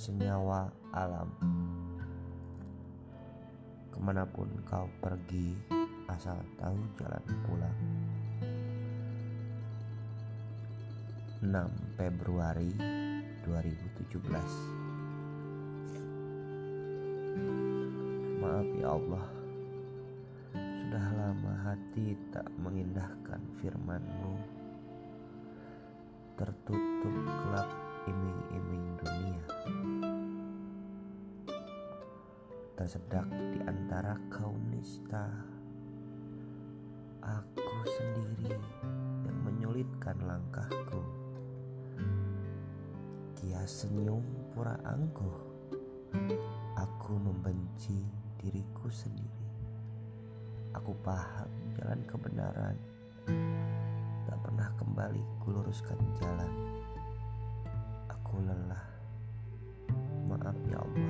senyawa alam. Ke mana pun kau pergi, asal tahu jalan pulang. 6 Februari 2017 Maaf ya Allah Sudah lama hati tak mengindahkan firmanmu Tertutup gelap iming-iming Tersedak di antara kaum nista. Aku sendiri yang menyulitkan langkahku. Kia senyum pura angkuh. Aku membenci diriku sendiri. Aku paham jalan kebenaran. Tak pernah kembali kuluruskan jalan. Aku lelah. Maaf ya Allah